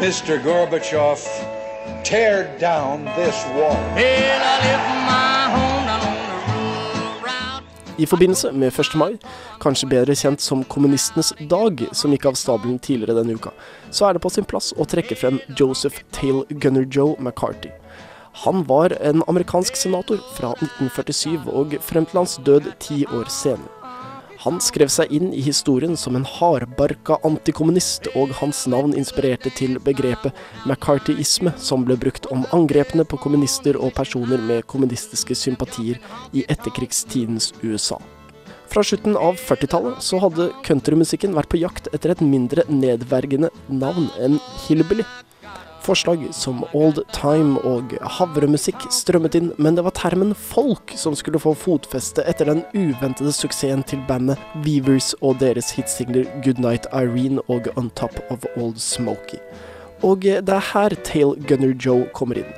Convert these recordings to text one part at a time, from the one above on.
Mr. Gorbachev, tear down this wall. I forbindelse med 1. mai, kanskje bedre kjent som kommunistenes dag, som gikk av stabelen tidligere denne uka, så er det på sin plass å trekke frem Joseph Tail Gunner Joe McCarthy. Han var en amerikansk senator fra 1947 og frem til hans død ti år senere. Han skrev seg inn i historien som en hardbarka antikommunist, og hans navn inspirerte til begrepet McCarthyisme, som ble brukt om angrepene på kommunister og personer med kommunistiske sympatier i etterkrigstidens USA. Fra slutten av 40-tallet så hadde countrymusikken vært på jakt etter et mindre nedvergende navn enn hillbilly. Forslag som old time og havremusikk strømmet inn, men det var termen folk som skulle få fotfeste etter den uventede suksessen til bandet Weavers og deres hitsingler Goodnight Irene og On Top of Old Smoky. Og det er her Tail Gunner Joe kommer inn.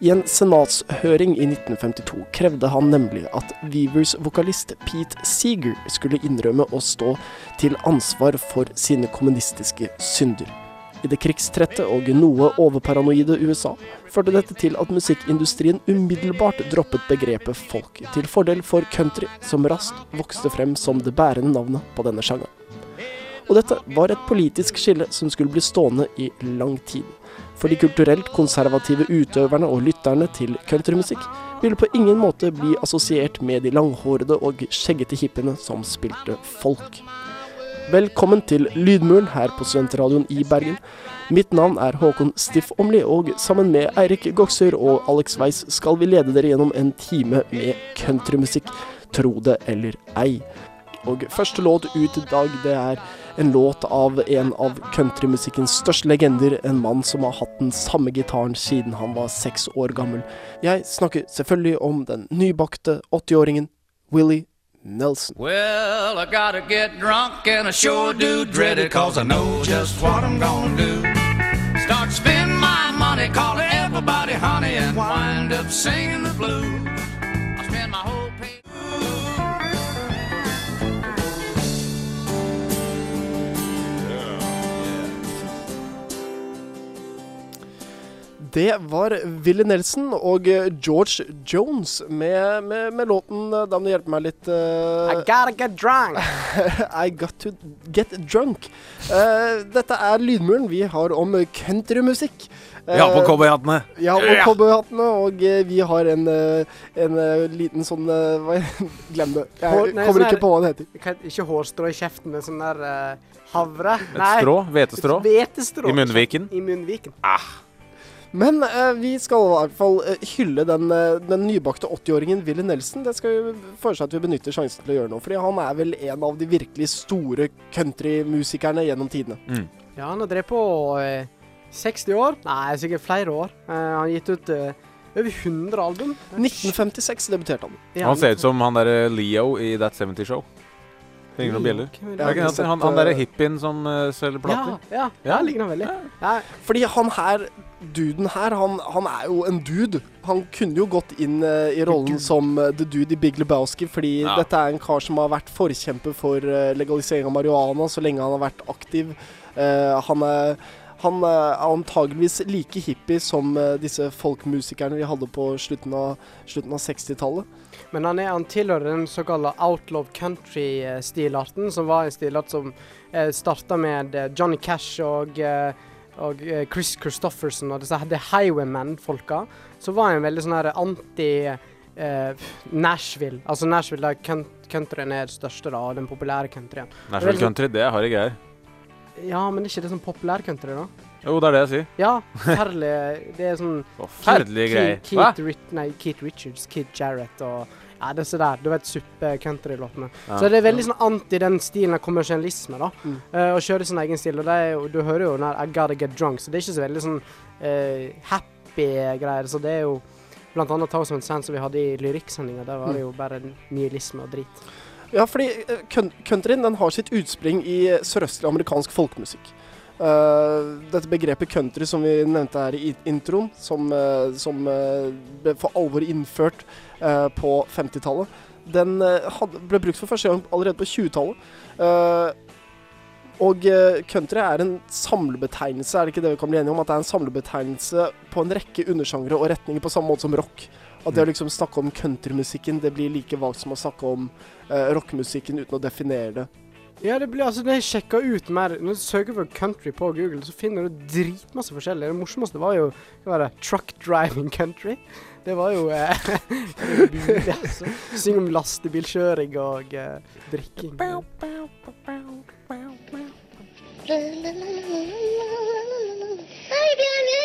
I en senatshøring i 1952 krevde han nemlig at Weavers vokalist Pete Seeger skulle innrømme å stå til ansvar for sine kommunistiske synder. I det krigstrette og noe overparanoide USA førte dette til at musikkindustrien umiddelbart droppet begrepet folk, til fordel for country, som raskt vokste frem som det bærende navnet på denne sjangeren. Og dette var et politisk skille som skulle bli stående i lang tid. For de kulturelt konservative utøverne og lytterne til countrymusikk ville på ingen måte bli assosiert med de langhårede og skjeggete hippiene som spilte folk. Velkommen til Lydmuren her på Studentradioen i Bergen. Mitt navn er Håkon Stiff Omli, og sammen med Eirik Goksør og Alex Weiss skal vi lede dere gjennom en time med countrymusikk, tro det eller ei. Og første låt ut i dag, det er en låt av en av countrymusikkens største legender, en mann som har hatt den samme gitaren siden han var seks år gammel. Jeg snakker selvfølgelig om den nybakte 80-åringen Willie Nelson. Well, I gotta get drunk and I sure do dread it cause I know just what I'm gonna do. Start spending my money, calling everybody honey and wind up singing the blues. Det var Willy Nelson og eh, George Jones med, med, med låten eh, Da må du hjelpe meg litt. uh, I gotta get drunk. I got to get drunk. Uh, dette er Lydmuren vi har om countrymusikk. Uh, ja, på cowboyhattene. Ja, på cowboyhattene, og vi har en, en liten sånn Glem det. Jeg Hår- nei, kommer sånn ikke på hva det heter. Ikke hårstrå i kjeften, men sånn der havre. Et strå. Hvetestrå. Hvetestrå. I munnviken. I munnviken. Men eh, vi skal i hvert fall eh, hylle den, eh, den nybakte 80-åringen Willy Nelson. Det skal vi foreslå at vi benytter sjansen til å gjøre noe, Fordi han er vel en av de virkelig store countrymusikerne gjennom tidene. Ja, han har drevet på eh, 60 år. Nei, sikkert flere år. Eh, han har gitt ut eh, over 100 album. 1956 debuterte han. Ja, Han ser ut som han derre Leo i That 70 Show. Ringer noen bjeller. Er? Er han, han, han derre eh, hippien som uh, selger Ja, plater? ja, ja, Ja. ligner veldig. Ja. Fordi han her, duden her, han, han er jo en dude. Han kunne jo gått inn uh, i rollen som uh, the dude i Big Lebowski, fordi Ja. dette er en kar som har vært forkjemper for legalisering av marihuana så lenge han har vært aktiv. Eh, han er han er antageligvis like hippie som disse folkmusikerne vi hadde på slutten av, av 60-tallet. Men han, er, han tilhører den såkalte outlaw country-stilarten, som var en stilart som eh, starta med eh, Johnny Cash og, eh, og eh, Chris Christofferson og disse The Highwaymen-folka. Så var han veldig sånn her anti eh, Nashville. Altså Nashville der countryen er det største, da, og den populære countryen. Nashville Country, det er jeg greier. Ja, men det er ikke det sånn populær country, da? Jo, det er det jeg sier. Ja, forferdelig. Det er sånn Forferdelige greier. Keith? Keith, Keith Richards, Keith Jarrett og ja, disse der. Du vet suppe-country-låtene. Ja. Så det er veldig sånn anti den stilen av kommersialisme, da. Mm. Uh, å kjøre sin egen stil. Og det er jo, du hører jo den her I Gotta Get Drunk, så det er ikke så veldig sånn uh, happy greier. Så det er jo blant annet Thousand Sands som vi hadde i lyrikksendinga. Der var det jo bare nihilisme og drit. Ja, fordi uh, coun- countryen den har sitt utspring i sørøstlig amerikansk folkemusikk. Uh, dette begrepet country som vi nevnte her i introen, som, uh, som uh, ble for alvor innført på 50-tallet, den eh, ble brukt for første gang allerede på 20-tallet. Eh, Og eh, country er en samlebetegnelse, er det ikke det vi kan bli enige om? At det er en samlebetegnelse på en rekke undersjangre og retninger, på samme måte som rock. At det å liksom snakke om countrymusikken, det blir like vagt som å snakke om eh, rockemusikken uten å definere det. Ja, det blir altså, når jeg sjekka ut mer Når du søker for country på Google, så finner du dritmasse forskjellig. Det morsomste var jo hva var det, truck driving country. Det var jo eh, altså. Syng om lastebilkjøring og eh, drikking. Hei, Bjarne.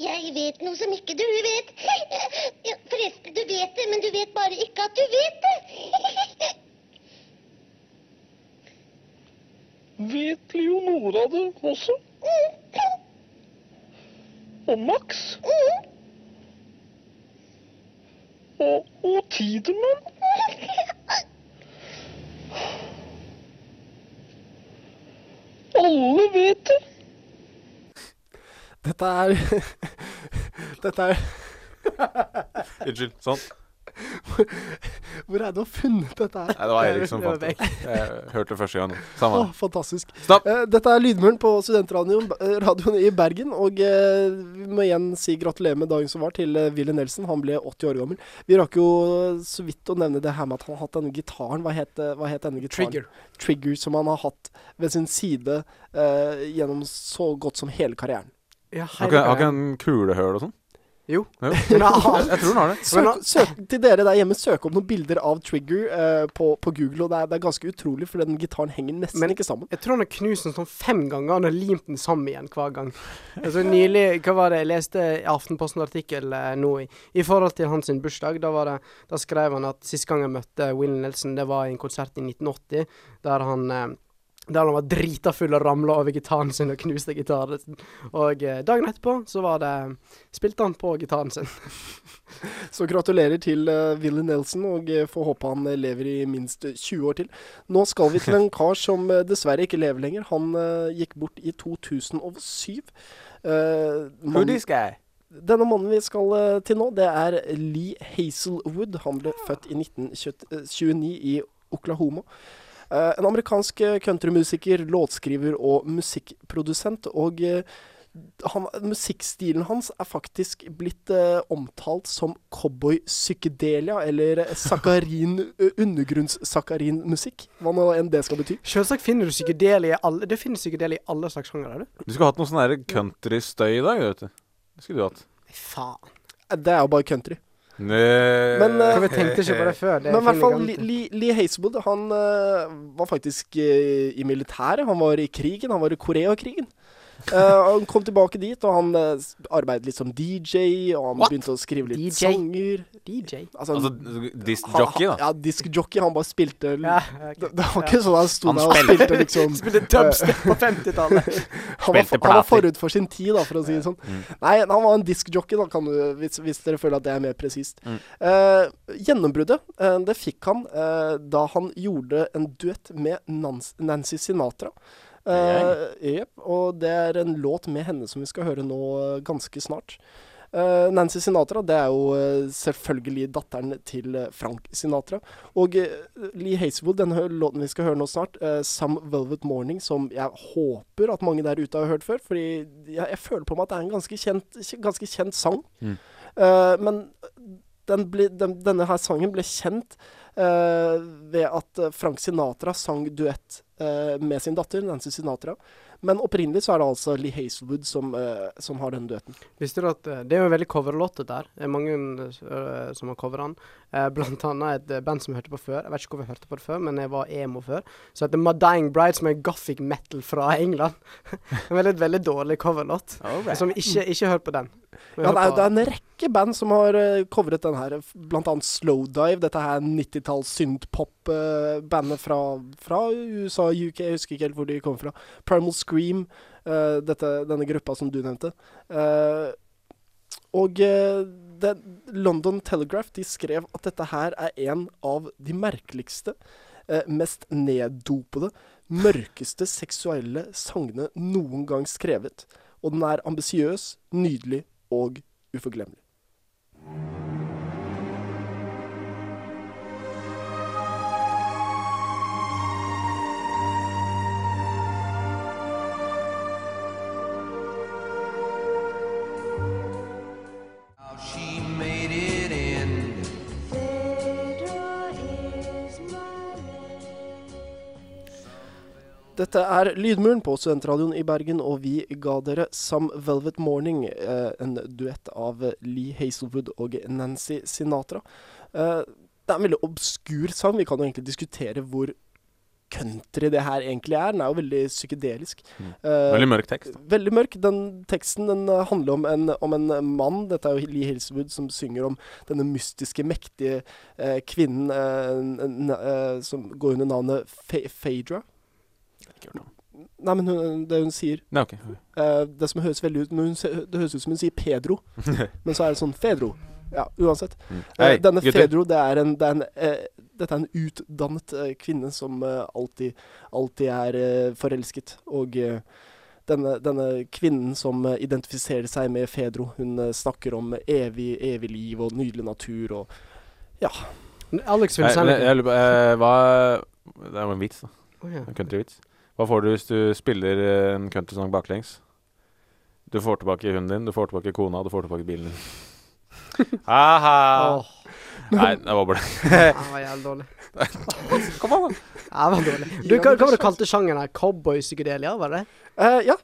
Jeg vet noe som ikke du vet. Ja, forresten, du vet det, men du vet bare ikke at du vet det. Vet Leonora det også? Og Max? Og, og Tidemann? Alle vet det. Dette er Dette er Unnskyld. Sånn. Hvor er det du har funnet dette her? Nei, det var Erik som fant det. Jeg hørte det første gang. Samme. Oh, fantastisk. Stopp! Eh, dette er Lydmuren på Studentradioen eh, i Bergen. Og eh, vi må igjen si gratulerer med dagen som var til Willy Nelson. Han ble 80 år gammel. Vi rakk jo så vidt å nevne det her med at han har hatt denne gitaren. Hva het, hva het denne gitaren? Trigger. Trigger, som han har hatt ved sin side eh, gjennom så godt som hele karrieren. Ja, Har ikke, han kulehøl og sånn? Jo. Jo. Jeg, jeg tror den har det. Søk, søk, til dere der hjemme, søk opp noen bilder av Trigger uh, på, på Google. Og det er, det er ganske utrolig, for den gitaren henger nesten Men- ikke sammen. Jeg tror han har knust den sånn fem ganger. Han har limt den sammen igjen hver gang. Altså Nylig hva var det, jeg leste i Aftenposten-artikkel uh, nå i, i forhold til hans bursdag. Da, var det, da skrev han at sist gang jeg møtte Will Nelson, det var i en konsert i 1980, der han eh, der han var drita full og ramla over gitaren sin og knuste gitaren. Og eh, dagen etterpå så var det spilte han på gitaren sin. Så gratulerer til uh, Willy Nelson, og uh, får håpe han eh, lever i minst eh, 20 år til. Nå skal vi til en kar som uh, dessverre ikke lever lenger. Han uh, gikk bort i 2007. Uh, Who this guy? Denne mannen vi skal eh, til nå, det er Lee Hazelwood. Han ble født i 1929 i Oklahoma. Eh, en amerikansk eh, countrymusiker, låtskriver og musikkprodusent. Og eh, han, musikkstilen hans er faktisk blitt eh, omtalt som cowboy-psykedelia, eller sakarin, undergrunnssakarinmusikk. Hva nå enn det skal bety. Selvsagt finner du psykedelia i alle Det finnes psykedelia i alle slags sjangere, du. Du skulle hatt noe sånn countrystøy i dag, vet du. Det skulle du hatt. Faen. Det er jo bare country. Nei. Men, eh, vi tenkte ikke på det før. Det Men i hvert fall Lee. Lee, Lee Hazelwood, han uh, var faktisk uh, i militæret. Han var i krigen. Han var i Koreakrigen. Eh, han kom tilbake dit, og han uh, arbeidet litt som DJ, og han What? begynte å skrive litt DJ? sanger. DJ. Altså, Altså, diskjockey, da. Ja, diskjockey. Han bare spilte l- Ja, det, det var ikke sånn han sto der og spilte- liksom Spilte dubstep på 50-tallet. han, var, han var forut for sin tid, da, for å si det sånn. Mm. Nei, han var en diskjockey, da, kan du, hvis, hvis dere føler at det er mer presist. Mm. Uh, gjennombruddet, eh, det fikk han eh, da han gjorde en duett med Nancy Sinatra. Eh, yep, og det er en låt med henne som vi skal høre nå eh, ganske snart. Uh, Nancy Sinatra det er jo selvfølgelig datteren til Frank Sinatra. Og uh, Lee Hazelwood, denne låten vi skal høre nå snart, uh, 'Some Velvet Morning', som jeg håper at mange der ute har hørt før. Fordi jeg, jeg føler på meg at det er en ganske kjent, ganske kjent sang. Mm. Men den ble, den, denne her sangen ble kjent ved at Frank Sinatra sang duett med sin datter, Nancy Sinatra. Men opprinnelig så er det altså Lee Hazelwood som, eh, som har den duetten. Visste du at eh, Det er jo en veldig coverlåt, her. Det er mange eh, som har covra den. Eh, blant annet et eh, band som jeg hørte på før. Jeg vet ikke hvorfor jeg hørte på det før, men jeg var emo før. Så heter Madying Bride, som er gothic metal fra England. en veldig, veldig dårlig coverlåt. Som ikke, ikke hør på den. Ja, det, er, det er en rekke band som har uh, covret den her, blant annet Slowdive. Dette her 90-talls synthpop-bandet fra, fra USA, UK, jeg husker ikke helt hvor de kom fra. Primal Scream, uh, dette, denne gruppa som du nevnte. Eh, og eh, det, London Telegraph de skrev at dette her er en av de merkeligste, eh, mest neddopede, mørkeste seksuelle sangene noen gang skrevet. Og den er ambisiøs, nydelig og uforglemmelig. Dette er Lydmuren på Studentradioen i Bergen, og vi ga dere Some Velvet Morning, eh, en duett av Lee Hazelwood og Nancy Sinatra. Eh, det er en veldig obskur sang. Vi kan jo egentlig diskutere hvor country det her egentlig er. Den er jo veldig psykedelisk. Eh, Veldig mørk tekst. Veldig mørk. Den teksten den handler om en, om en mann. Dette er jo Lee Hazelwood som synger om denne mystiske, mektige eh, kvinnen eh, som går under navnet Fa Phaedra. Ikke hørt om. Nei, men hun, det hun sier Nei, ok. eh, Det som høres veldig ut hun, se- Det høres ut som hun sier Pedro, men så er det sånn Fedro. Ja, uansett. Mm. Eh, Hei, denne gutter. Fedro, det er en, det er en eh, Dette er en utdannet eh, kvinne som eh, alltid, alltid er eh, forelsket. Og eh, denne, denne kvinnen som eh, identifiserer seg med Fedro, hun eh, snakker om evig, evig liv og nydelig natur og Alex vil Jeg, si jeg, noe. lurer på eh, Hva Det er jo en vits, da. Å, ja. En countryvits. Hva får du hvis du spiller eh, en countrysang baklengs? Du får tilbake hunden din, du får tilbake kona, du får tilbake bilen din. Aha! Oh. Nei, det var bare det var jævlig dårlig. Kom an, da. Det var dårlig. Du, hva, hva var det du kalte sjangeren her? Cowboy-psykedelia, var det? Eh, Ja.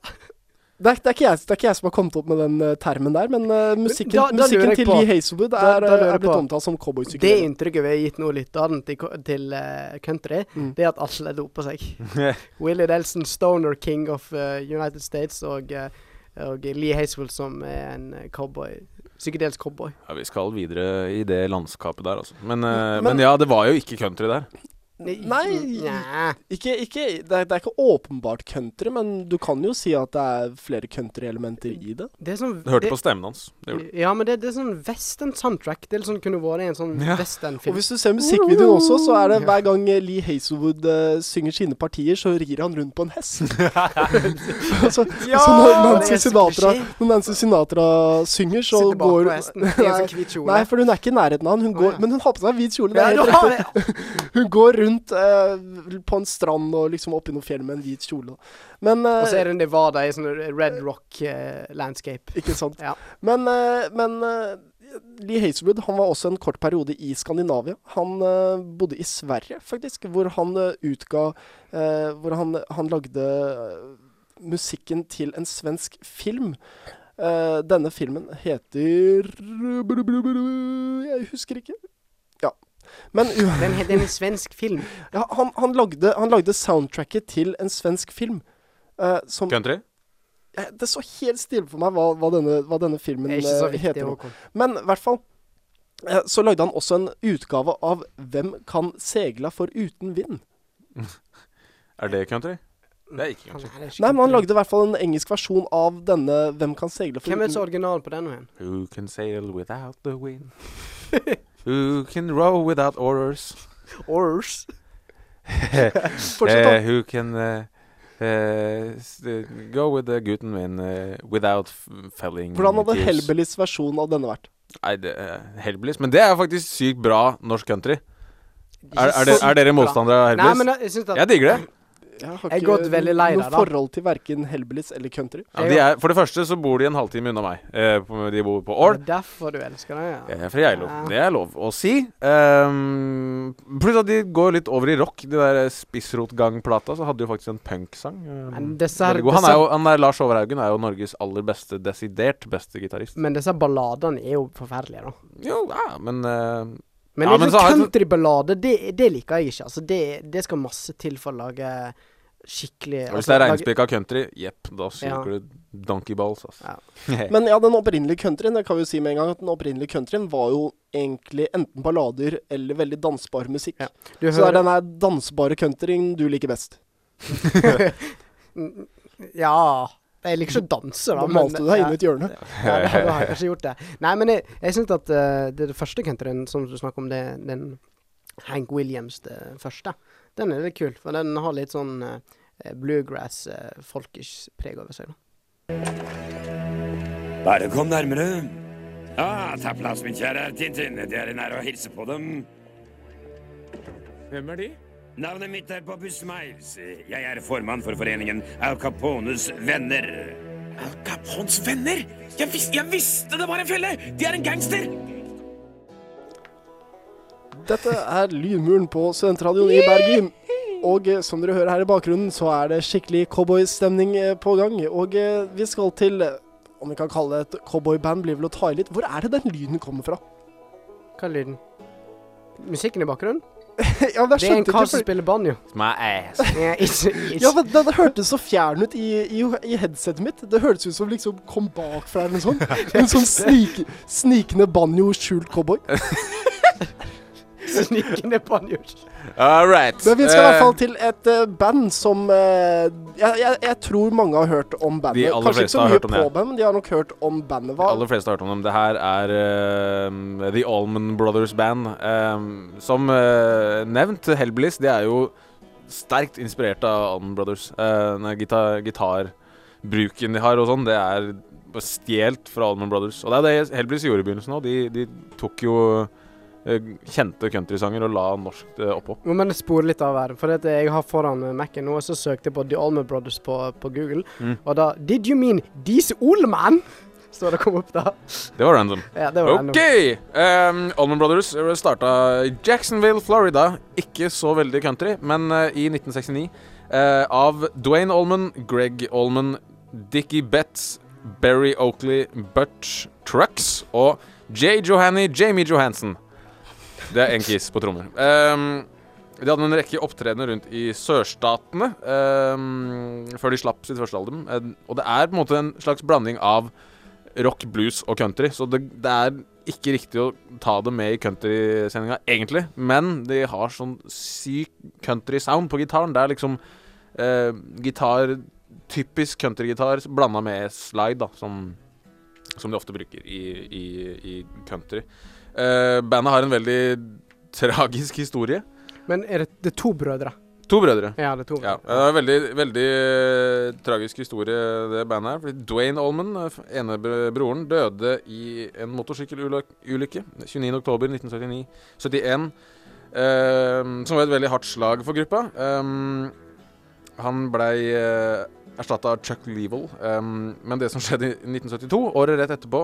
Det er, det, er ikke jeg, det er ikke jeg som har kommet opp med den uh, termen der, men uh, musikken, da- da musikken til Lee Hazelwood er, da eh, er blitt omtalt som Det inntrykket vi har gitt nå lytteren til, til uh, country, Mm. det er at alle doper seg. Willie Nelson, Stoner King of United States, og, og Lee Hazelwood som er en cowboy. Psykedelsk cowboy. Ja, vi skal videre i det landskapet der, altså. Men, Men- men ja, det var jo ikke country der. Nei. Ikke, ikke, det, er, det er ikke åpenbart country, men du kan jo si at det er flere country-elementer i det. Det er sånn Du hørte det- på stemmen hans. Det. Ja, men det, det er sånn western-soundtrack. Det er liksom kunne vært en sånn Ja. Og western-film. hvis du ser musikkvideoen også, så er det hver gang Lee Hazelwood uh, synger sine partier, så rir han rundt på en hest. så, Ja, så når Nancy, Sinatra, når Nancy Sinatra synger, så Sitter bak går på hesten i en sånn hvit kjole. Nei, for hun er ikke i nærheten av han. Hun går, oh, ja. Men hun har på seg hvit kjole. Det Ja, er helt riktig. Hun går rundt eh, på en strand og liksom oppi noen fjell med en hvit kjole. Men eh, Og så er det Nevada i sånn red rock eh, landscape. Ikke sant. Ja. Men, eh, men eh, Lee Hazelwood han var også en kort periode i Skandinavia. Han eh, bodde i Sverige, faktisk, hvor han eh, utga eh, Hvor han, han lagde musikken til en svensk film. Denne filmen heter Jeg husker ikke. Ja. Men u- Den het en svensk film. ja, han, han, lagde, han lagde soundtracket til en svensk film. Uh, som Country? Eh, Det så helt stille for meg hva, hva, denne, hva denne filmen Det er ikke så eh, viktig. heter. Håkon. Men i hvert fall eh, så lagde han også en utgave av 'Hvem kan segla for uten vind'? Er det country? Det er ikke country. er ikke Nei, men han lagde i hvert fall en engelsk versjon av denne 'Hvem kan segle for Hvem er så uten original på den nå igjen? Who can sail without the wind? Who can row without orders? Ors. Fortsett, da. Eh, who can eh, eh, go with the guten min without felling Hvordan hadde Helbelis Hellbillys versjon av denne vært? Nei, det Hellbillies. Men det er faktisk sykt bra norsk country. Er, er, det, er dere motstandere av Nei, Hellbillies? men jeg, jeg at Jeg digger det. Jeg har Jeg er lei noe da. forhold til verken Hellbillys eller country. Ja, de er, for det første så bor de en halvtime unna meg. Eh, på, de bor på Ål. Det er derfor du elsker dem, ja. Jeg er fra Geilo. Det er lov å si. Um, pluss at de går litt over i rock. De der Spissrotgang-plata, så hadde de jo faktisk en punksang. Um, god. Han er jo, han er, Lars Overhaugen er jo Norges aller beste, desidert beste gitarist. Men disse balladene er jo forferdelige, da. Jo, ja, men eh, Men, Ja, liksom men så countryballade, det, det liker jeg ikke. Altså, det, det skal masse til for å lage skikkelig hvis altså, det er lage- reinspikka country, jepp, da Ja. du donkey balls, altså. Ja. Men ja, den opprinnelige countryen, det kan vi jo si med en gang, at den opprinnelige countryen var jo egentlig enten ballader eller veldig dansbar musikk. Ja. Du Så det er denne dansbare countryen du liker best. Ja. Jeg liker ikke å danse, da. Da malte du deg inn i et hjørne. Ja, da, da har jeg kanskje gjort det. Nei, men jeg, jeg syns at uh, det, det første countryen som du snakker om, det, den Hank Williams, det første, den er litt kul. For den har litt sånn uh, bluegrass, uh, preg over seg. da. Bare kom nærmere. Ja, ta plass, min kjære Tintin. Det er en ære å hilse på dem. Hvem er de? Navnet mitt er Bobby Smiles. Jeg er formann for foreningen Al Capones venner. Al Capones venner? Jeg, vis jeg visste det var en felle! De er en gangster! Dette er Lydmuren på Studentradioen i Bergen. og eh, som dere hører her i bakgrunnen, så er det skikkelig cowboystemning eh, på gang. Og eh, vi skal til om vi kan kalle det et cowboyband, blir vel å ta i litt. Hvor er det den lyden kommer fra? Hva er lyden? Musikken i bakgrunnen? ja, men jeg Det er en kar som spiller banjo. My ass. Ja, ikke, ikke. ja, men Den hørtes så fjern ut i, i, i headsetet mitt. Det hørtes ut som liksom kom bakfra eller noe sånt. En sånn snik, snikende banjo, skjult cowboy. Snikende banjo. All right. Men vi skal i hvert Eh, fall til et uh, band som uh, jeg, jeg, jeg tror mange har hørt om bandet. De aller Kanskje ikke så mye på dem, men de har nok hørt om bandet. De aller fleste har hørt om dem. Det her er uh, The Allman Brothers Band. Eh, som eh, nevnt, Hellbillies de er jo sterkt inspirert av Allman Brothers. Uh, gitar gitarbruken de har og sånn, det er stjålet fra Allman Brothers. Og det er det Hellbillies gjorde i begynnelsen òg. De, de tok jo eh, kjente countrysanger og la norsk uh, oppå. Må men spore litt av her. For jeg har foran Mac-en nå, og så søkte jeg på The Allman Brothers på, på Google. Mm. Og da Did you mean These Allman? Står det kom opp da. Det var random. Ja, det var OK! Um, Allman Brothers starta i Jacksonville, Florida. Ikke så veldig country, men uh, i 1969. Uh, av Dwayne Allman, Greg Allman, Dickie Betts, Barry Oakley, Butch Trucks og Jay Johanny, Jamie Johansen. Det er én kiss på trommer. Um, de hadde en rekke opptredener rundt i sørstatene um, før de slapp sitt første album. Og det er på en måte en slags blanding av rock, blues og country. Så det, det er ikke riktig å ta det med i countrysendinga, egentlig. Men de har sånn syk country-sound på gitaren. Det er liksom uh, gitar Typisk countrygitar blanda med slide, da, som, som de ofte bruker i, i, i country. Eh, bandet har en veldig tragisk historie. Men er det, det er to brødre? To brødre. Ja, det er to Ja, brødre. det er en veldig, veldig eh, tragisk historie, det bandet her. Fordi Dwayne Allman, eh, ene broren, døde i en motorsykkelulykke 29.10.1971. 71, eh, som var et veldig hardt slag for gruppa. Um, han blei uh, erstatta av Chuck Leavell. Um, men det som skjedde i 1972, året rett etterpå,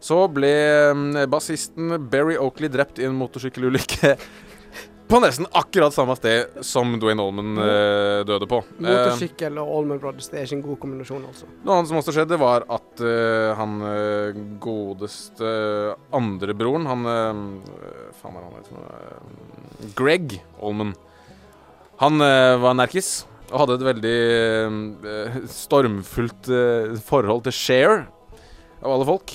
så ble um, bassisten Barry Oakley drept i en motorsykkelulykke på nesten akkurat samme sted som Dwayne Allman eh, døde på. Eh, Motorsykkel og Allman Brothers, det er ikke en god kombinasjon, altså. noe annet som også skjedde, var at uh, han eh, godeste andrebroren Han uh, Faen, hva er han heter for? Eh, Greg Allman. Han uh, var nerkis og hadde et veldig eh, stormfullt eh, forhold til Cher, av alle folk.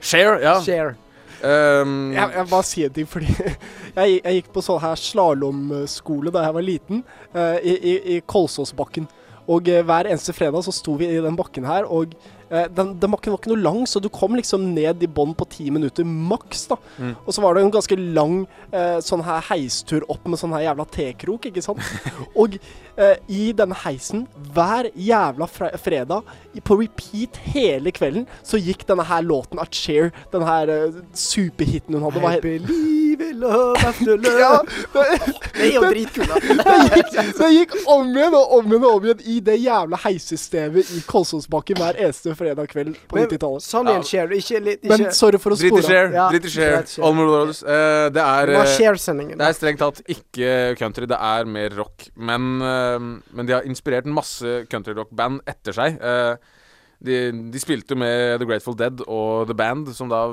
Cher, ja. Share. Um, Jeg, jeg bare sier en ting, fordi jeg, jeg gikk på sånn her slalåmskole da jeg var liten, uh, i, i, i Kolsåsbakken. Og uh, hver eneste fredag så sto vi i den bakken her, og den, den var ikke noe lang, så du kom liksom ned i bånn på ti minutter maks, da. Mm. Og så var det en ganske lang eh, sånn her heistur opp med sånn her jævla tekrok, ikke sant. og eh, i denne heisen, hver jævla fre fredag, på repeat hele kvelden, så gikk denne her låten av Cher, den her eh, superhiten hun hadde. Hva het- love after love. ja, Det er jo dritkult, det gikk, det gikk om igjen og om igjen og om igjen i det jævla heissystemet i Kolsåsbakken hver eneste fredag kveld på 90-tallet. Sånn igjen skjer det. Ikke litt Men ikke, sorry for å spore. Cher. Ja, Drit i Cher. greit, Cher. Allman Brothers. Eh, det er eh, Share-sendingen. Det er strengt tatt ikke country, det er mer rock. Men, uh, men de har inspirert masse countryrock-band etter seg. Eh, de, de spilte jo med The Grateful Dead og The Band, som da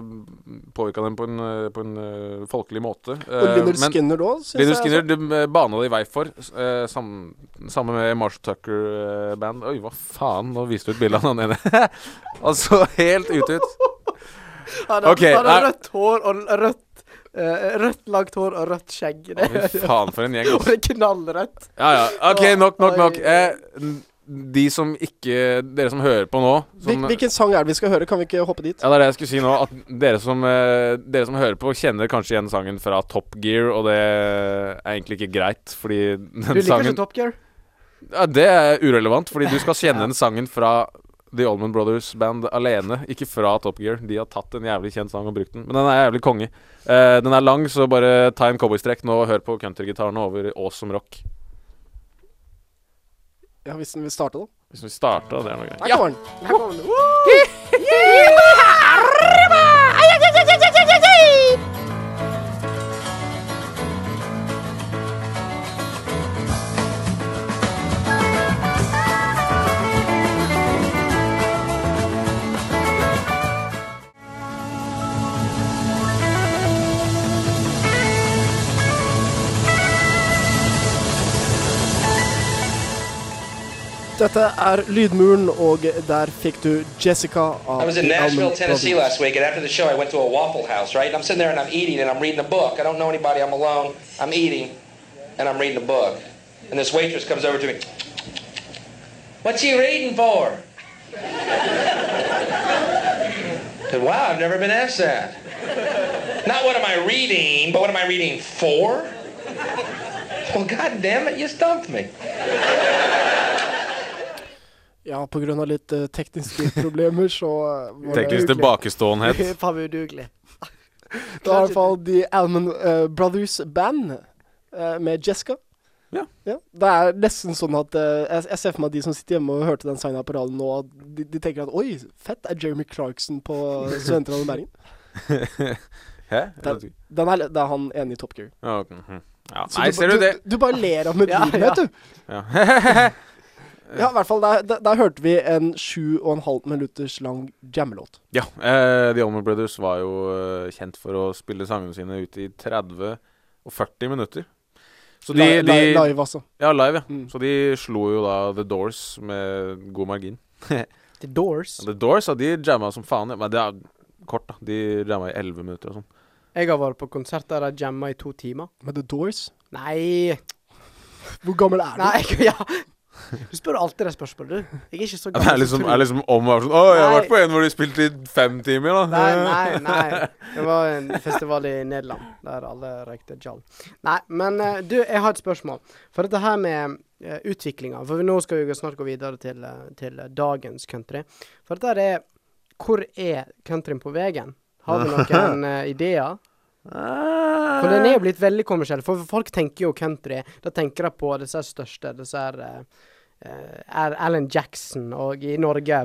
påvirka dem på en, eh, på en uh, folkelig måte. Og Eh, Lynyrd Skinner da, syns jeg. Skinner altså. de eh, bana det i vei for, uh, sammen, sammen med Marshall Tucker-band. Oi, hva faen, nå viste du ut bilde av han ene. altså helt ute ut. Han hadde, okay, han rødt hår og rødt Uh, Rødt langt hår og rødt skjegg. Å, faen, for en gjeng. Og det er knallrødt. Ja, ja. OK, nok, nok, nok. Eh, de som ikke Dere som hører på nå som, hvilken sang er det vi skal høre? Kan vi ikke hoppe dit? Ja, det er det jeg skulle si nå. At dere som, eh, dere som hører på, kjenner kanskje igjen sangen fra Top Gear, og det er egentlig ikke greit, fordi den sangen Du liker sangen ikke Top Gear? Ja, det er urelevant, fordi du skal kjenne den sangen fra The Allman Brothers Band alene, ikke fra Top Gear. De har tatt en jævlig kjent sang og brukt den. Men den er jævlig konge. Uh, den er lang, så bare ta en cowboystrekk nå og hør på countrygitarene over Awesome Rock. Ja, Hvis den vil starte, da. Hvis vi starter, det er noe greit. Her kommer den. Her kommer den. Woo! Dette er Lydmuren, og der fikk du Jessica av I was in Nashville, Tennessee last week, and after the show, I went to a Waffle House, right? And I'm sitting there and I'm eating and I'm reading a book. I don't know anybody. I'm alone. I'm eating and I'm reading a book. And this waitress comes over to me. What's he reading for? I said, wow, I've never been asked that. Not what am I reading, but what am I reading for? Well, God damn it, you stumped me. Ja, av litt uh, tekniske problemer, så eh, var Teknisk det tilbakeståenhet. Faen meg udugelig. Det var i hvert fall The Almond uh, Brothers Band uh, med Jessica. Ja. Det er nesten sånn at uh, jeg, jeg ser for meg at de som sitter hjemme og hørte den sangen her på radioen nå, at de, de tenker at oi, fett er Jeremy Clarkson på Studentradioen Bergen. Hæ? Den, den er, det er han ene i Top Gear. Ja, ok, mhm. ja. Nei, du, ser du det? Du, du bare ler av med Ja, ja. vet du. Ja. Ja, i hvert fall der, der, der hørte vi en sju og en halv minutters lang jammelåt. Ja. Eh, The Allman Brothers var jo eh, kjent for å spille sangene sine ut i 30 og 40 minutter. Så de, live, de live, altså. Ja, live, ja. Mm. Så de slo jo da The Doors med god margin. The Doors. The Doors, ja, de jamma som faen. ja. Men det er kort, da. De jamma i 11 minutter og sånn. Jeg har vært på konsert der de jamma i to timer. Med The Doors. Nei Hvor gammel er du? Nei, ja. Du spør alltid det spørsmålet, du. Jeg er ikke så gammel. det er liksom, som er liksom om sånn Å, jeg har vært på en hvor de spilte i fem timer, da. Nei, nei, nei. Det var en festival i Nederland der alle røykte jall. Nei, men eh, du, jeg har et spørsmål. For dette her med uh, utviklinga For nå skal vi snart gå videre til, eh, til eh, dagens country. For dette er Hvor er countryen på veien? Har vi noen uh, ideer? For den er jo blitt veldig kommersiell. For folk tenker jo country. Da tenker de på disse største. Disse her eh, Alan Jackson og i Norge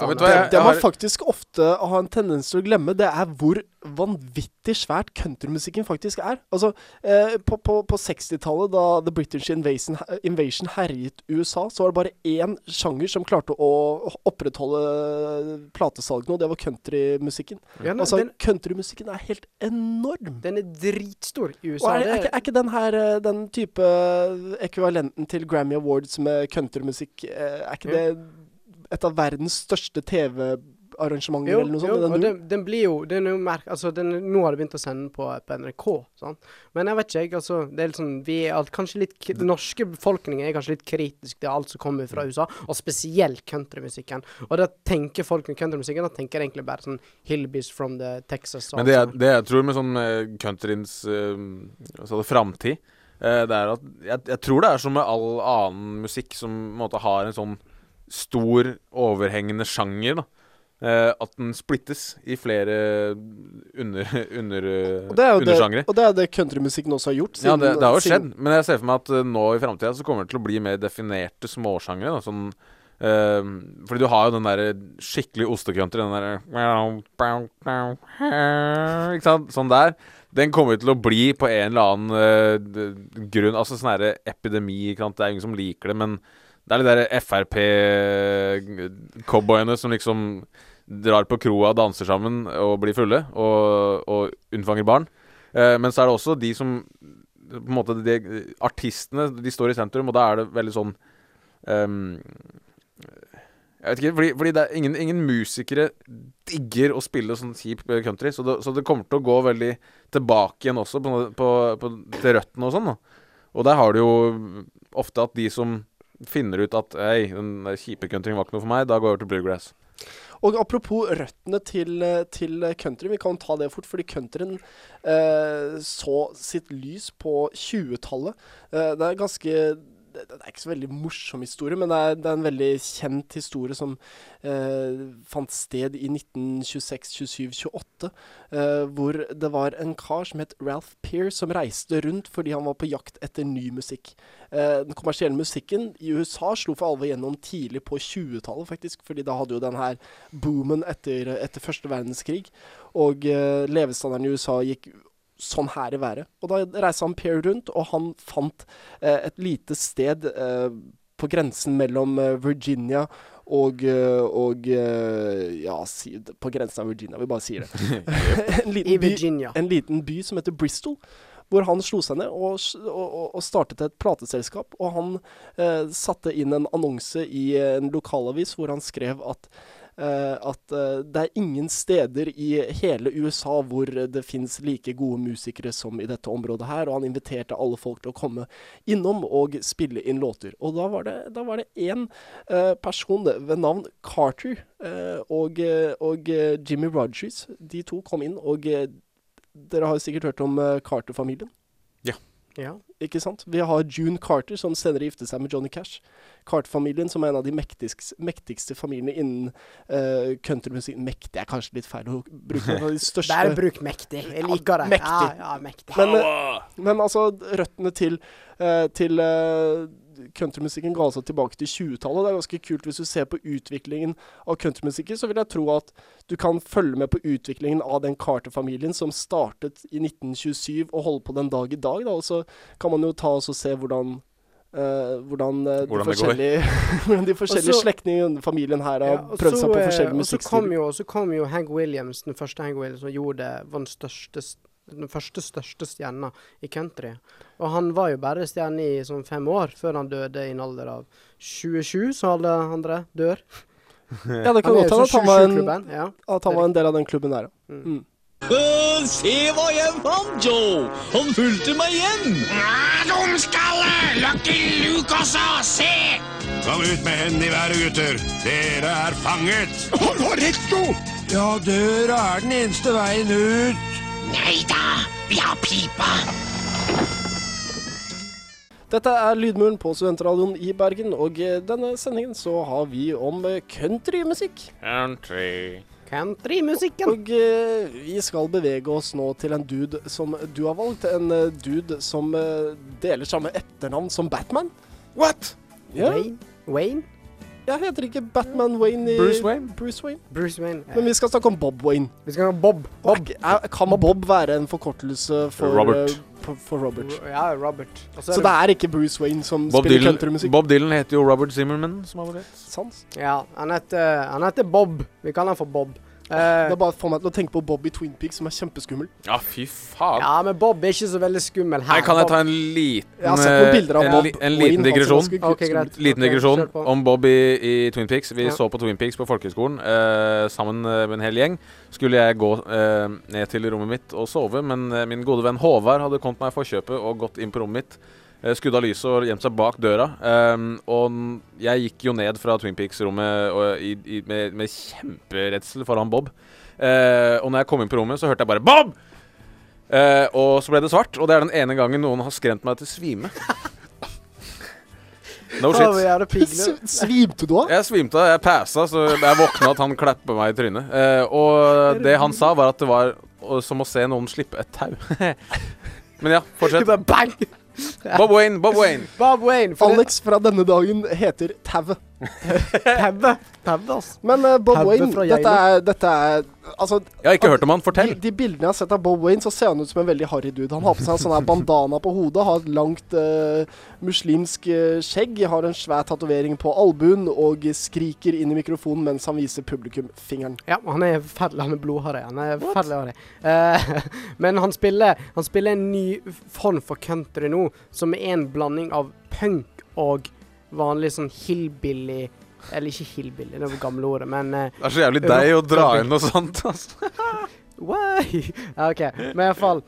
Ja, du hva, Det, det man har- faktisk ofte har en tendens til å glemme, det er hvor vanvittig svært countrymusikken faktisk er. Altså, eh, På, på, på 60-tallet, da The British Invasion, Invasion herjet USA, så var det bare én sjanger som klarte å opprettholde platesalgene, og det var countrymusikken. Ja, Altså, den- Countrymusikken er helt enorm. Den er dritstor i Og USA. er, er, er ikke den her eh, den type ekvivalenten til Grammy Awards med countrymusikk eh, Er ikke Jo. det et av verdens største TV-arrangementer eller noe sånt? jo, den og den, den blir jo den er jo merk, altså den, Nå har de begynt å sende den på, på NRK, sant? men jeg vet ikke, jeg. altså Det er litt sånn Vi er alt, kanskje litt Den norske befolkningen er kanskje litt kritisk til alt som kommer fra USA, og spesielt countrymusikken. Og da tenker folk med countrymusikken, da tenker jeg egentlig bare sånn Hillbies from the Texas. Men det jeg, det jeg tror med sånn uh, countryens uh, altså framtid, eh, det er at jeg, jeg tror det er som med all annen musikk som på en måte har en sånn stor, overhengende sjanger. da Uh, at den splittes i flere under, under, eh, Og det er jo det, og det, er det countrymusikken også har gjort. Ja, det, det har jo siden- skjedd, men jeg ser for meg at uh, nå i framtida så kommer det til å bli mer definerte småsjangre. Sånn uh, Fordi du har jo den der skikkelig ostecountry, den derre Ikke sant? Sånn der. Den kommer til å bli på en eller annen uh, grunn Altså sånn herre epidemi, ikke sant. Det er ingen som liker det, men det er de der Frp-cowboyene som liksom drar på kroa danser sammen og blir fulle og, og unnfanger barn. Uh, men så er det også de som på en måte de, Artistene de står i sentrum, og da er det veldig sånn ehm, Jeg vet ikke, fordi, fordi det er ingen, ingen musikere digger å spille sånn kjip country, så det, så det kommer til å gå veldig tilbake igjen også på, på, på, til røttene og sånn. da. Og der har du jo ofte at de som finner ut at Hei, den kjipe countryen var ikke noe for meg, da går jeg over til bluegrass. Og apropos røttene til, til country, vi kan ta det fort, fordi countryen eh, så sitt lys på 20-tallet. Eh, det er ganske det, det er ikke så veldig morsom historie, men det er, det er en veldig kjent historie som eh, fant sted i 1926, 27, 28. eh, hvor det var en kar som het Ralph Peer, som reiste rundt fordi han var på jakt etter ny musikk. Eh, den kommersielle musikken i USA slo for alvor gjennom tidlig på 20-tallet, faktisk. Fordi da hadde jo den her boomen etter, etter første verdenskrig. Og eh, levestandarden i USA gikk sånn her i været. Og da reiste han Per rundt, og han fant eh, et lite sted eh, på grensen mellom eh, Virginia og, eh, og eh, Ja, si, på grensen av Virginia. Vi bare sier det. en, liten I by, Virginia. en liten by som heter Bristol. hvor han slo seg ned og, og, og, startet et plateselskap. Og han eh, satte inn en annonse i en lokalavis hvor han skrev at at eh, det er ingen steder i hele USA hvor det fins like gode musikere som i dette området her, og han inviterte alle folk til å komme innom og spille inn låter. Og da var det, da var eh, person ved navn Carter eh, og, eh, og eh, Jimmy Rogers. De to kom inn, og eh, dere har sikkert hørt om eh, Carter-familien. Ja. Ikke sant? Vi har June Carter, som senere giftet seg med Johnny Cash. Carter-familien, som er en av de mektigste, mektigste familiene innen uh, countrymusikk Mektig er kanskje litt feil å bruke. De største Bare bruk mektig. Jeg liker det. mektig. Ja, ja, mektig. Men, eh, men altså, røttene til, uh, til eh, countrymusikken ga seg tilbake til 20-tallet. Det er ganske kult hvis du ser på utviklingen av countrymusikken, så vil jeg tro at du kan følge med på utviklingen av den Carter-familien som startet i 1927 og holder på den dag i dag. Da. Og så kan man jo ta og se hvordan Uh, hvordan, uh, Hvordan går. forskjellige, hvordan de forskjellige Og slektningene i denne familien her har Ja, prøvd seg på eh, forskjellige Og så kom musikkstiler. jo, så kom jo Hank Williams, den første Hank Williams, som gjorde det, var den største den første største stjerna i country. Og han var jo bare stjerne i sånn fem år, før han døde i en alder av 27, så alle andre dør. Ja, det kan godt hende at sånn han var en, ja. at han var en del av den klubben der, ja. Mm. se hva jeg fant, Joe! Han fulgte meg hjem! Dumskalle! Lucky Luke også! Se! Kom ut med hendene i været, gutter. Dere er fanget. Loretto! Ja, døra er den eneste veien ut. Nei da, vi har pipa. Dette er Lydmuren på Studentradioen i Bergen, og i denne sendingen så har vi om eh, countrymusikk. Country. Countrymusikken. Og eh, vi skal bevege oss nå til en dude som du har valgt. En eh, dude som eh, deler samme etternavn som Batman. What? Ja. Wayne? Wayne? Jeg heter ikke Batman Wayne i Bruce Wayne? Bruce Wayne. Bruce Wayne. ja. Men vi skal snakke om Bob Wayne. Vi skal snakke om Bob. Bob. Er, kan Bob være en forkortelse for Robert. eh, for, Robert? Ja, Robert. Så det er ikke Bruce Wayne som Bob spiller countrymusikk? Bob Dylan heter jo Robert Zimmerman, som har vært rett. Sans. Ja, han heter, han heter Bob. Vi kaller han for Bob. Det Eh, er bare for meg til å tenke på Bob i Twin Peaks, som er kjempeskummel. Ja, fy faen. ja, men Bob er ikke så veldig skummel her. Nei, kan jeg ta en liten Jeg har sett noen eh, bilder av en, Bob En, en liten digresjon. ganske greit. Liten digresjon okay, om Bob i, i Twin Peaks. Vi Ja. så på Twin Peaks på folkehøgskolen uh, sammen eh, med en hel gjeng. Skulle jeg gå uh, ned til rommet mitt og sove, men min gode venn Håvard hadde kommet meg i forkjøpet og gått inn på rommet mitt. Eh, Skrudd av lyset og gjemt seg bak døra. Um, og jeg gikk jo ned fra Twin Peaks-rommet med, med kjemperedsel foran Bob. Uh, og når jeg kom inn på rommet, så hørte jeg bare 'Bob!' Uh, og så ble det svart, og det er den ene gangen noen har skremt meg til svime. No shit. Svimte du av? Jeg svimte, jeg passa, så jeg våkna at han klapper meg i trynet. Eh, og det han sa, var at det var som å se noen slippe et tau. Men ja, fortsett. Bare bang! Bob Wayne, Bob Wayne. Bob Wayne. Alex fra denne dagen heter Tauet. Tauet, altså. Men uh, Bob Tave Wayne, dette er, dette er Altså Jeg har ikke hørt om han. Fortell. De, de bildene jeg har sett av Bob Wayne, så ser han ut som en veldig harry dude. Han har på seg en sånn her bandana på hodet, har et langt uh, muslimsk uh, skjegg, har en svær tatovering på albuen og skriker inn i mikrofonen mens han viser publikum fingeren. Ja, han er forferdelig. Han er blodharry. Han er forferdelig harry. Uh, men han spiller, han spiller en ny form for country nå, som er en blanding av punk og vanlig sånn hillbilly Eller ikke hillbilly, det var gamle ordet, men eh, Det er så jævlig deg å dra inn noe sånt. Altså. Why? Ja, OK. Men iallfall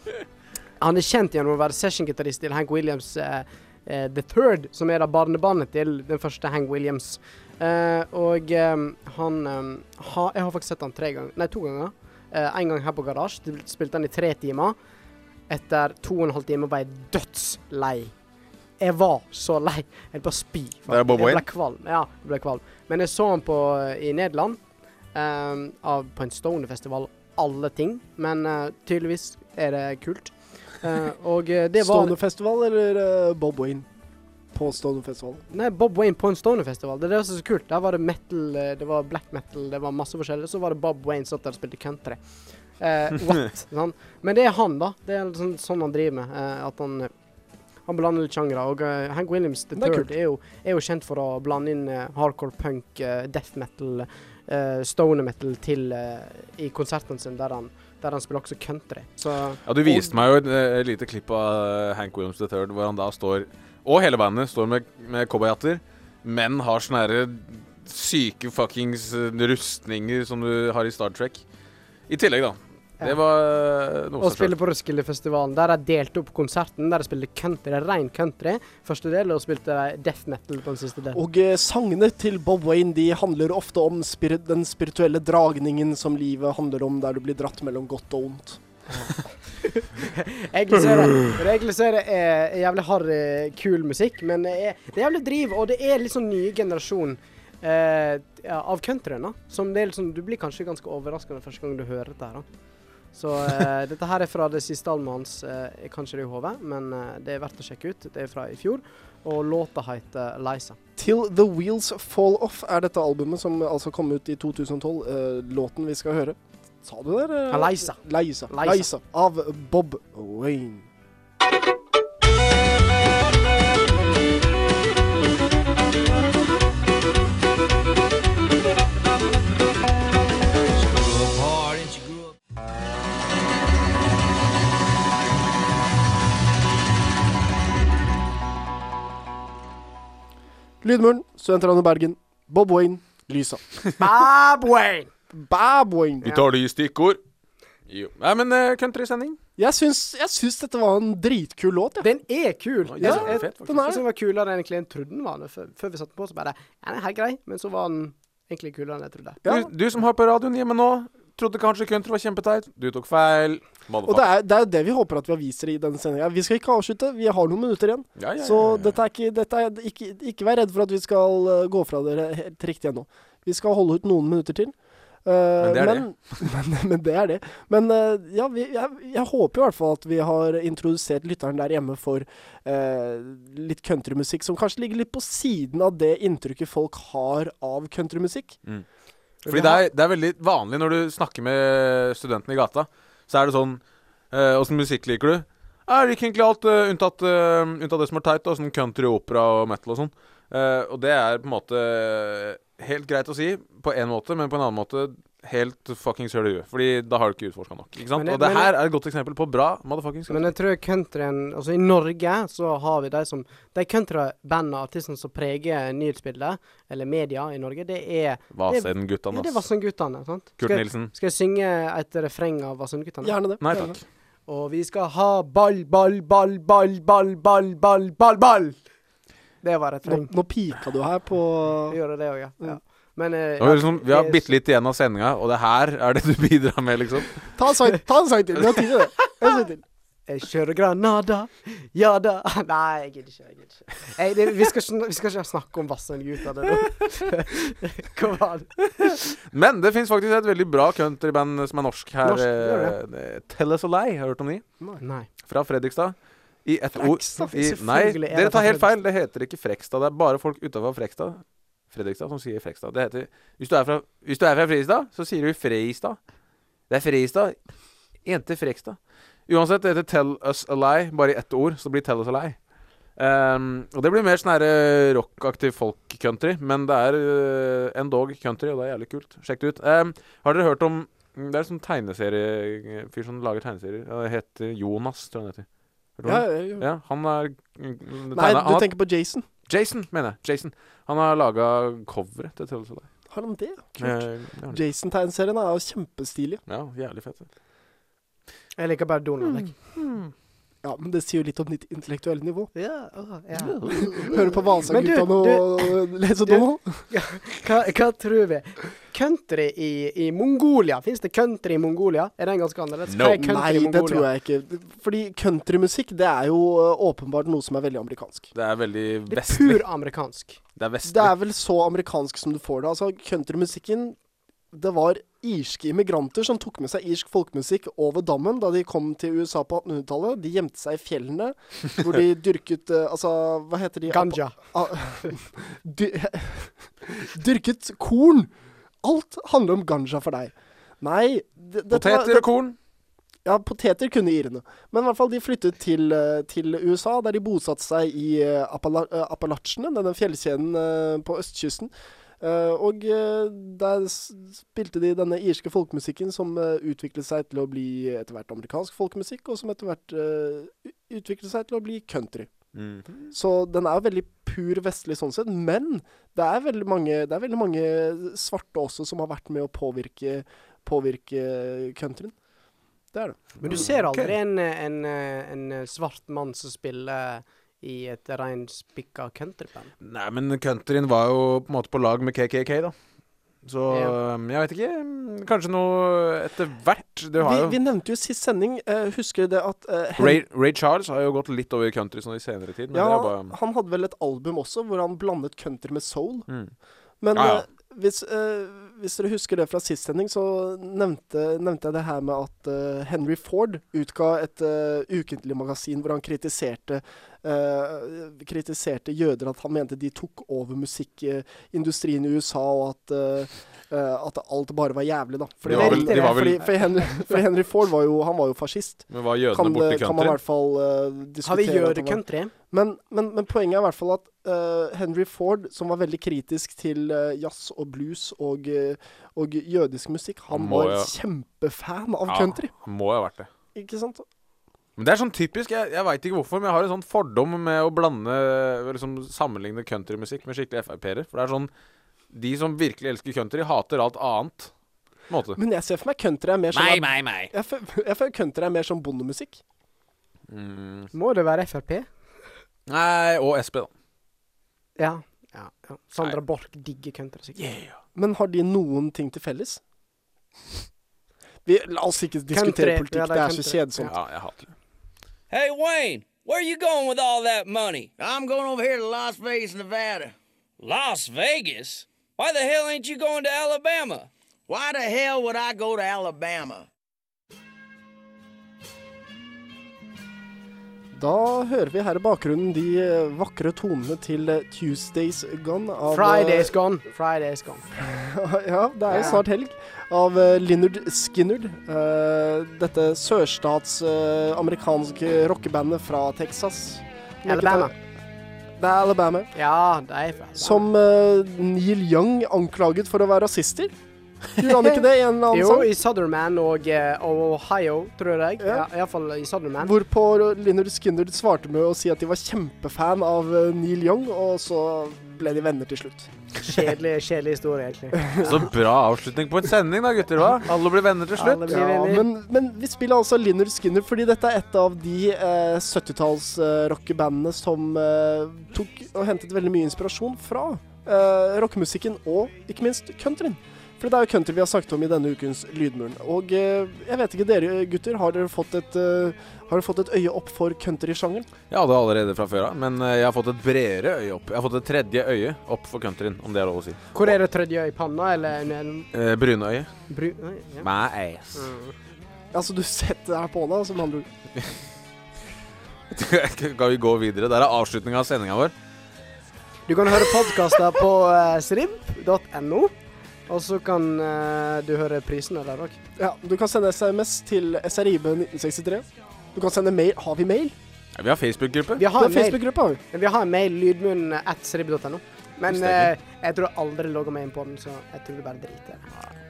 Han er kjent gjennom å være sessiongitarist til Hank Williams eh, eh, The Third, som er da barnebarnet til den første Hank Williams. Eh, og eh, han eh, ha, Jeg har faktisk sett han tre ganger Nei, to ganger. En gang her på Garasje. Spilte han i tre timer. Etter to og en halv time var jeg dødslei. Jeg var så lei. Jeg bare spy. Det er jeg ble kvalm. Ja, jeg ble kvalm. Men jeg så han på, i Nederland, um, av, på en Stoner-festival. Alle ting. Men uh, tydeligvis er det kult. Uh, og eh, det var Stoner-festival eller uh, Bob Wayne på Stoner-festival? Nei, Bob Wayne på en Stoner-festival. Det er det som er så kult. Der var det metal, det var black metal, det var masse forskjellig. Så var det Bob Wayne satt der og spilte country. Uh, what? sånn. Men det er han, da. Det er sånn, sånn han driver med. at han han blander litt sjangre. Og uh, Hank Williams the er Third er, jo, er jo kjent for å blande inn uh, hardcore punk, uh, death metal, uh, stoner metal til i konserten sin, der han, der han spiller også country. Så Ja, Du viste meg jo et eh, lite klipp av Hank Williams the Third, hvor han da står Og hele bandet står med, med cowboyhatter, men har sånne herre syke fuckings rustninger som du har i Star Trek. I tillegg, da. Det var eh, noe Og spille på Roskildefestivalen, der de delte opp konserten. Der de spilte country, rein country første del, og spilte death metal på den siste delen. Og eh, sangene til Bob Wayne de handler ofte om spirit, den spirituelle dragningen som livet handler om, der du blir dratt mellom godt og ondt. Egentlig så er det, egentlig så er det eh, jævlig harry, kul musikk, men det er, det er jævlig driv, og det er litt sånn nye generasjon eh, ja, av countryen. da. Som det er sånn, Du blir kanskje ganske overraskende første gang du hører dette her. da. Så eh, dette her er fra det siste albumet hans, eh, jeg kan ikke det i hodet, men eh, det er verdt å sjekke ut. Det er fra i fjor, og låta heter Liza. Till The Wheels Fall Off er dette albumet som altså kom ut i 2012. Eh, låten vi skal høre. Sa du det? Liza. Liza. Liza. Liza. Av Bob Wayne. Lydmuren, Studentradioen Bergen, Bob Wayne, Lysa. Bob Wayne! Bob Wayne. Vi tar det i stikkord. Jo. Nei, men uh, countrysending. Jeg syns, jeg syns dette var en dritkul låt, Ja. Den er kul. Ja, ja er jeg- fet, den er- Jeg synes den var kulere enn egentlig jeg trodde den var. Før, før vi satte den på, så bare Ja, den er helt grei, men så var den egentlig kulere enn jeg trodde. Du, du som har på radioen hjemme nå, trodde kanskje country var kjempeteit. Du tok feil. Og det er, det er det vi håper at vi har vist dere i denne sendinga. Vi skal ikke avslutte, vi har noen minutter igjen. Ja, ja, ja, Så dette er ikke, dette er ikke Ikke vær redd for at vi skal eh, gå fra dere helt riktig ennå. Vi skal holde ut noen minutter til. Uh, Men det er det. men, men det er det. Men uh, ja, vi, jeg, jeg håper i hvert fall at vi har introdusert lytteren der hjemme for uh, litt countrymusikk som kanskje ligger litt på siden av det inntrykket folk har av countrymusikk. Mm. Fordi det er, det er veldig vanlig når du snakker med studentene i gata, så er det sånn Åssen Åssen musikk liker du? Jeg liker egentlig alt eh, unntatt, eh, unntatt det som er teit, da, sånn country, opera og metal og sånn. Uh, og det er på en måte helt greit å si på én måte, men på en annen måte helt fuckings høl i huet. Fordi da har du ikke utforska nok. Ikke sant? Jeg- og det her er et godt eksempel på bra motherfuckings Men jeg tror countryen Altså i Norge så har vi de som De countrybandene og artistene som preger nyhetsbildet, eller media i Norge, det er Vassenden-guttene, Ja, det er ass. Vassendguttene. sant? Kurt Skal- Nilsen. Skal jeg synge et refreng av Vassendguttene? Gjerne det. Nei takk. Og vi skal ha ball, ball, ball, ball, ball, ball, ball, ball, ball. Det var Nå, refreng. nå pika du her på gjorde det òg, ja. ja. Men eh, ja, liksom, vi har bitte litt igjen av sendinga, og det her er det du bidrar med, liksom. Ta en sang, ta en sang til. Vi har tid til det. En sang til. Jeg kjører Granada, ja da Nei, jeg gidder ikke. jeg gidder ikke. Jeg, det, vi, skal ikke vi skal ikke snakke om Vassendgutta nå. Kom an. Men det fins faktisk et veldig bra countryband som er norsk her. Norsk, det eh, det- Tell Us a Lie, har du hørt om de? Nei. Fra Fredrikstad. I ett ord. Nei, er dere det tar helt feil. Det heter ikke Frekstad. Det er bare folk utafor Frekstad Fredrikstad som sier Frekstad. Det heter Hvis du er fra, hvis du er fra Fredrikstad, så sier du Freistad. Det er Freistad. Jente Frekstad. Uansett, det heter Tell Us a Lie, bare i ett ord, så det blir Tell Us a Lie. Um, og det blir mer sånn eh, folk-country, men det er uh, endog country, og det er jævlig kult. Sjekk det ut. Um, har dere hørt om mm, Det er en sånn tegneseriefyr som lager tegneserier. Det heter Jonas, tror jeg han heter. Ja, han? ja, ja. ja, han er mm, Nei, tegnet- han du tenker på Jason. Jason, mener jeg. Jason. Han har laga coveret til Tell Us a Har han det? Kult. Eh, det har han. Jason-tegneserien er jo kjempestilig. Ja, jævlig fett. Jeg liker bare Donald. jeg. Ja, men det sier jo litt om ditt intellektuelle nivå. Ja, åh, ja. Hører på Men du, Vasa-guttene og leser du- Ja, Hva, hva tror vi? Country i, i Mongolia? Fins det country i Mongolia? Er den ganske annerledes? Hva er country Nei, i det tror jeg ikke. Fordi countrymusikk, det er jo øh, åpenbart noe som er veldig amerikansk. Det er veldig vestlig. Det er pur amerikansk. Det er vestlig. Det er vel så amerikansk som du får det. Altså, countrymusikken Det var irske immigranter som tok med seg irsk folkemusikk over dammen da de kom til USA på 1800-tallet. De gjemte seg i fjellene, hvor de dyrket uh, Altså, hva heter de? Ganja. Ah, dy dyrket korn! Alt handler om ganja for deg. Nei det, var- Poteter og korn. Ja, poteter kunne irene. Men i hvert fall de flyttet til, eh, til USA, der de bosatte seg i eh, Appala Appalachene, denne fjellkjeden på østkysten. Eh, og eh, der spilte de denne irske folkemusikken som eh, utviklet seg til å bli etter hvert amerikansk folkemusikk, og som etter hvert utviklet seg til å bli country. Mhm. Så den er veldig pur vestlig sånn sett, men det er veldig mange, det er veldig mange svarte også som har vært med å påvirke, påvirke countryen. Det er det. Men du ser aldri en, en, en svart mann som spiller i et reinspikka countryband. Nei, men countryen var jo på en måte på lag med KKK, da. Så Ja. um, jeg vet ikke. mm, Kanskje noe etter hvert. Det har Vi, jo vi nevnte jo i sist sending, uh, husker det at uh, Ray, Ray Charles har jo gått litt over country sånn i senere tid. Men Ja, det er bare han hadde vel et album også hvor han blandet country med soul. Mm. Men Ja, ja. Uh, hvis, eh, hvis dere husker det fra sist sending, så nevnte, nevnte jeg det her med at Henry Ford utga et uh, ukentlig magasin hvor han kritiserte kritiserte jøder, at han mente de tok over musikkindustrien i USA, og at eh, eh, at alt bare var jævlig, da. Fordi, var vel- de var vel- fordi, fordi, Henry, Ford var jo, han var jo fascist. Men var jødene kan, borte i country? kan man i hvert fall uh, diskutere. Har vi jødecountry? men, men, men poenget er i hvert fall at uh, Henry Ford, som var veldig kritisk til uh, jazz og blues og, eh, og jødisk musikk, han Han må var jo- kjempefan av Ja, country. han må jo ha vært det. Ikke sant? Men det er sånn typisk, jeg, jeg veit ikke hvorfor, men jeg har en sånn fordom med å blande liksom Sammenligne countrymusikk med skikkelig Frp-ere. For det er sånn De som virkelig elsker country, hater alt annet. Måte. Men jeg ser for meg country er mer sånn Nei, nei, nei. Jeg, føler country er mer som bondemusikk. Mm. Må det være Frp? Nei, og SP, da. Ja. ja, ja. Sandra Borch digger country. sikkert. Men har de noen ting til felles? Vi, la oss ikke diskutere Country, politikk, ja, det det er er så kjedsomt. Ja, jeg hater det. Hey, Wayne, where you going with all that money? I'm going over here to Las Vegas, Nevada. Las Vegas? Why the hell ain't you going to Alabama? Why the hell would I go to Alabama? Da hører vi her i bakgrunnen de eh, vakre tonene til eh, Tuesdays Gone av eh, Friday's gone. Friday's gone. ja, det er jo snart helg. Av Linnard Skinnard. dette sørstats eh, amerikanske rockebandet fra Texas. Alabama. Det er Alabama. Ja, det er fra Som Neil Young anklaget for å være rasister. Gjorde han ikke det i en eller annen Jo, sang? i Southerman og uh, Ohio, tror jeg. Ja. Iallfall i Southerman. Hvorpå Linnard Skinner svarte med å si at de var kjempefan av eh, Neil Young, og så ble de venner til slutt. Kjedelig, kjedelig historie, egentlig. Så bra avslutning på en sending, da, gutter. hva? Alle blir venner til slutt. Ja, men, men vi spiller altså Linnard Skinner fordi dette er et av de eh, 70-talls-rockebandene som eh, tok og hentet veldig mye inspirasjon fra eh, rockemusikken og ikke minst countryen. For det er jo country vi har snakket om i denne ukens Lydmuren. Og eh, jeg vet ikke, dere gutter, har dere fått et, eh, har dere fått et øye opp for countrysjangeren? Jeg hadde allerede fra før av, men eh, jeg har fått et bredere øye opp. Jeg har fått et tredje øye opp for countryen, om det er lov å si. Hvor er det tredje øye? I panna, eller under Eh, Brunøye. Bru... Ja. My ass. Altså, du setter her på da som andre ord. Skal vi gå videre? Der er avslutninga av sendinga vår. Du kan høre podkaster på uh, srib.no. Og så kan uh, du høre prisene der òg. Ja, du kan sende SMS til SRIB 1963. Du kan sende mail. Har vi mail? Ja, vi har Facebook-gruppe. Vi har Det en. Facebook-gruppe, har vi. Vi har en mail, lydmunn at srib.no. Men eh, jeg tror jeg aldri logger meg inn på den, så jeg tror vi bare driter i det.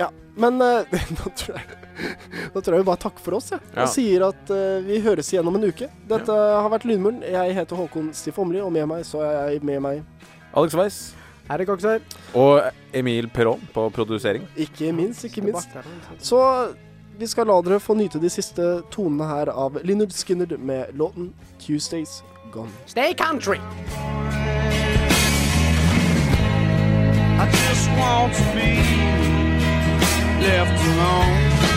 Ja, men uh, da, tror jeg, da tror jeg vi bare takker for oss, jeg. Ja. Og sier at uh, vi høres igjen om en uke. Dette har vært Lydmuren. Jeg heter Håkon Stiff Omli, og med meg så er jeg med meg Alex Weiss. Her er. Og Emil Perón på produsering. Ikke minst, ikke minst. Så vi skal la dere få nyte de siste tonene her av Linnard Skinner med låten 'Tuesdays Gone'. Stay country! I just want to be left alone.